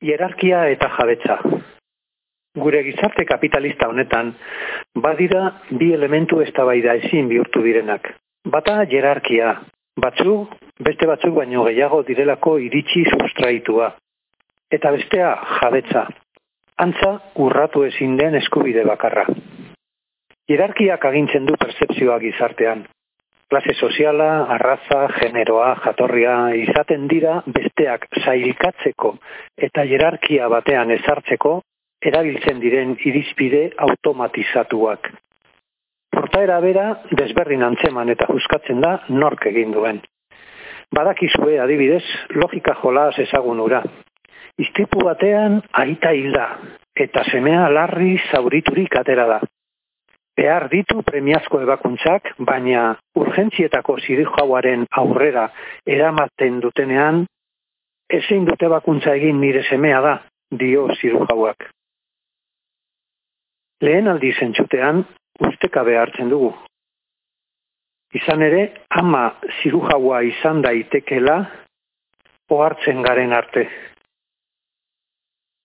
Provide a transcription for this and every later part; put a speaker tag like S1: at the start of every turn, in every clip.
S1: Hierarkia eta jabetza. Gure gizarte kapitalista honetan, badira bi elementu eztabaida ezin bihurtu direnak. Bata jerarkia, batzu, beste batzuk baino gehiago direlako iritsi sustraitua. Eta bestea jabetza, antza urratu ezin den eskubide bakarra. Jerarkiak agintzen du percepzioa gizartean, klase soziala, arraza, generoa, jatorria, izaten dira besteak zailkatzeko eta jerarkia batean ezartzeko erabiltzen diren irizpide automatizatuak. Portaera bera desberrin antzeman eta juskatzen da nork egin duen. Badakizue adibidez logika jolas ezagunura. Iztipu batean aita hilda eta semea larri zauriturik atera da behar ditu premiazko ebakuntzak, baina urgentzietako zirijauaren aurrera eramaten dutenean, ezin dute bakuntza egin nire semea da, dio zirujauak. Lehen aldi zentzutean, usteka behartzen dugu. Izan ere, ama zirujaua izan daitekela, ohartzen garen arte.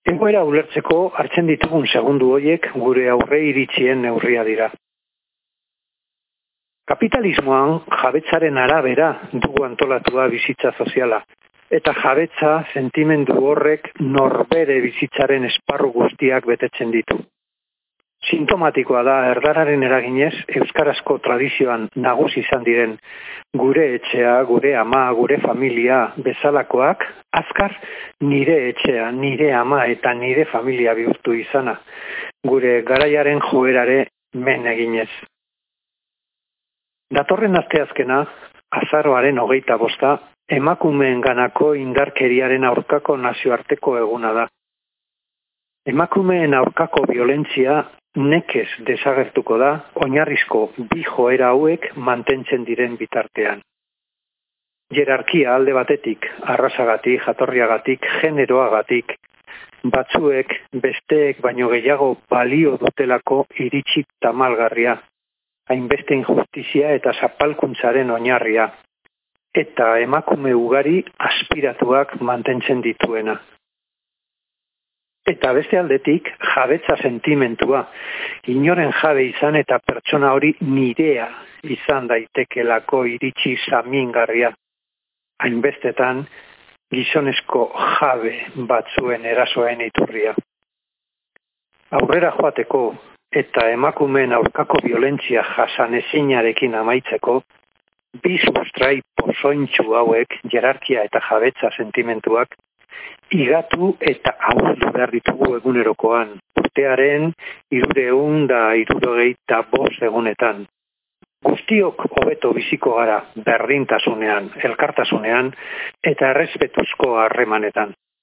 S1: Egoera ulertzeko hartzen ditugun segundu hoiek gure aurre iritzien neurria dira. Kapitalismoan jabetzaren arabera dugu antolatua bizitza soziala, eta jabetza sentimendu horrek norbere bizitzaren esparru guztiak betetzen ditu. Sintomatikoa da erdararen eraginez euskarazko tradizioan nagusi izan diren gure etxea, gure ama, gure familia bezalakoak azkar nire etxea, nire ama eta nire familia bihurtu izana gure garaiaren joerare men eginez. Datorren asteazkena, azaroaren hogeita bosta, emakumeen ganako indarkeriaren aurkako nazioarteko eguna da. Emakumeen aurkako violentzia nekez desagertuko da oinarrizko bi joera hauek mantentzen diren bitartean. Jerarkia alde batetik, arrasagatik, jatorriagatik, generoagatik, batzuek besteek baino gehiago balio dutelako iritsi tamalgarria, hainbeste injustizia eta zapalkuntzaren oinarria, eta emakume ugari aspiratuak mantentzen dituena. Eta beste aldetik, jabetza sentimentua, inoren jabe izan eta pertsona hori nirea izan daitekelako iritsi zamingarria. Hainbestetan, gizonezko jabe batzuen erasoen iturria. Aurrera joateko eta emakumeen aurkako violentzia jasan ezinarekin amaitzeko, bi sustrai pozointxu hauek, jerarkia eta jabetza sentimentuak, igatu eta ahuldu behar ditugu egunerokoan. Urtearen irureun da irurogeita bost egunetan. Guztiok hobeto biziko gara berdintasunean, elkartasunean eta errespetuzko harremanetan.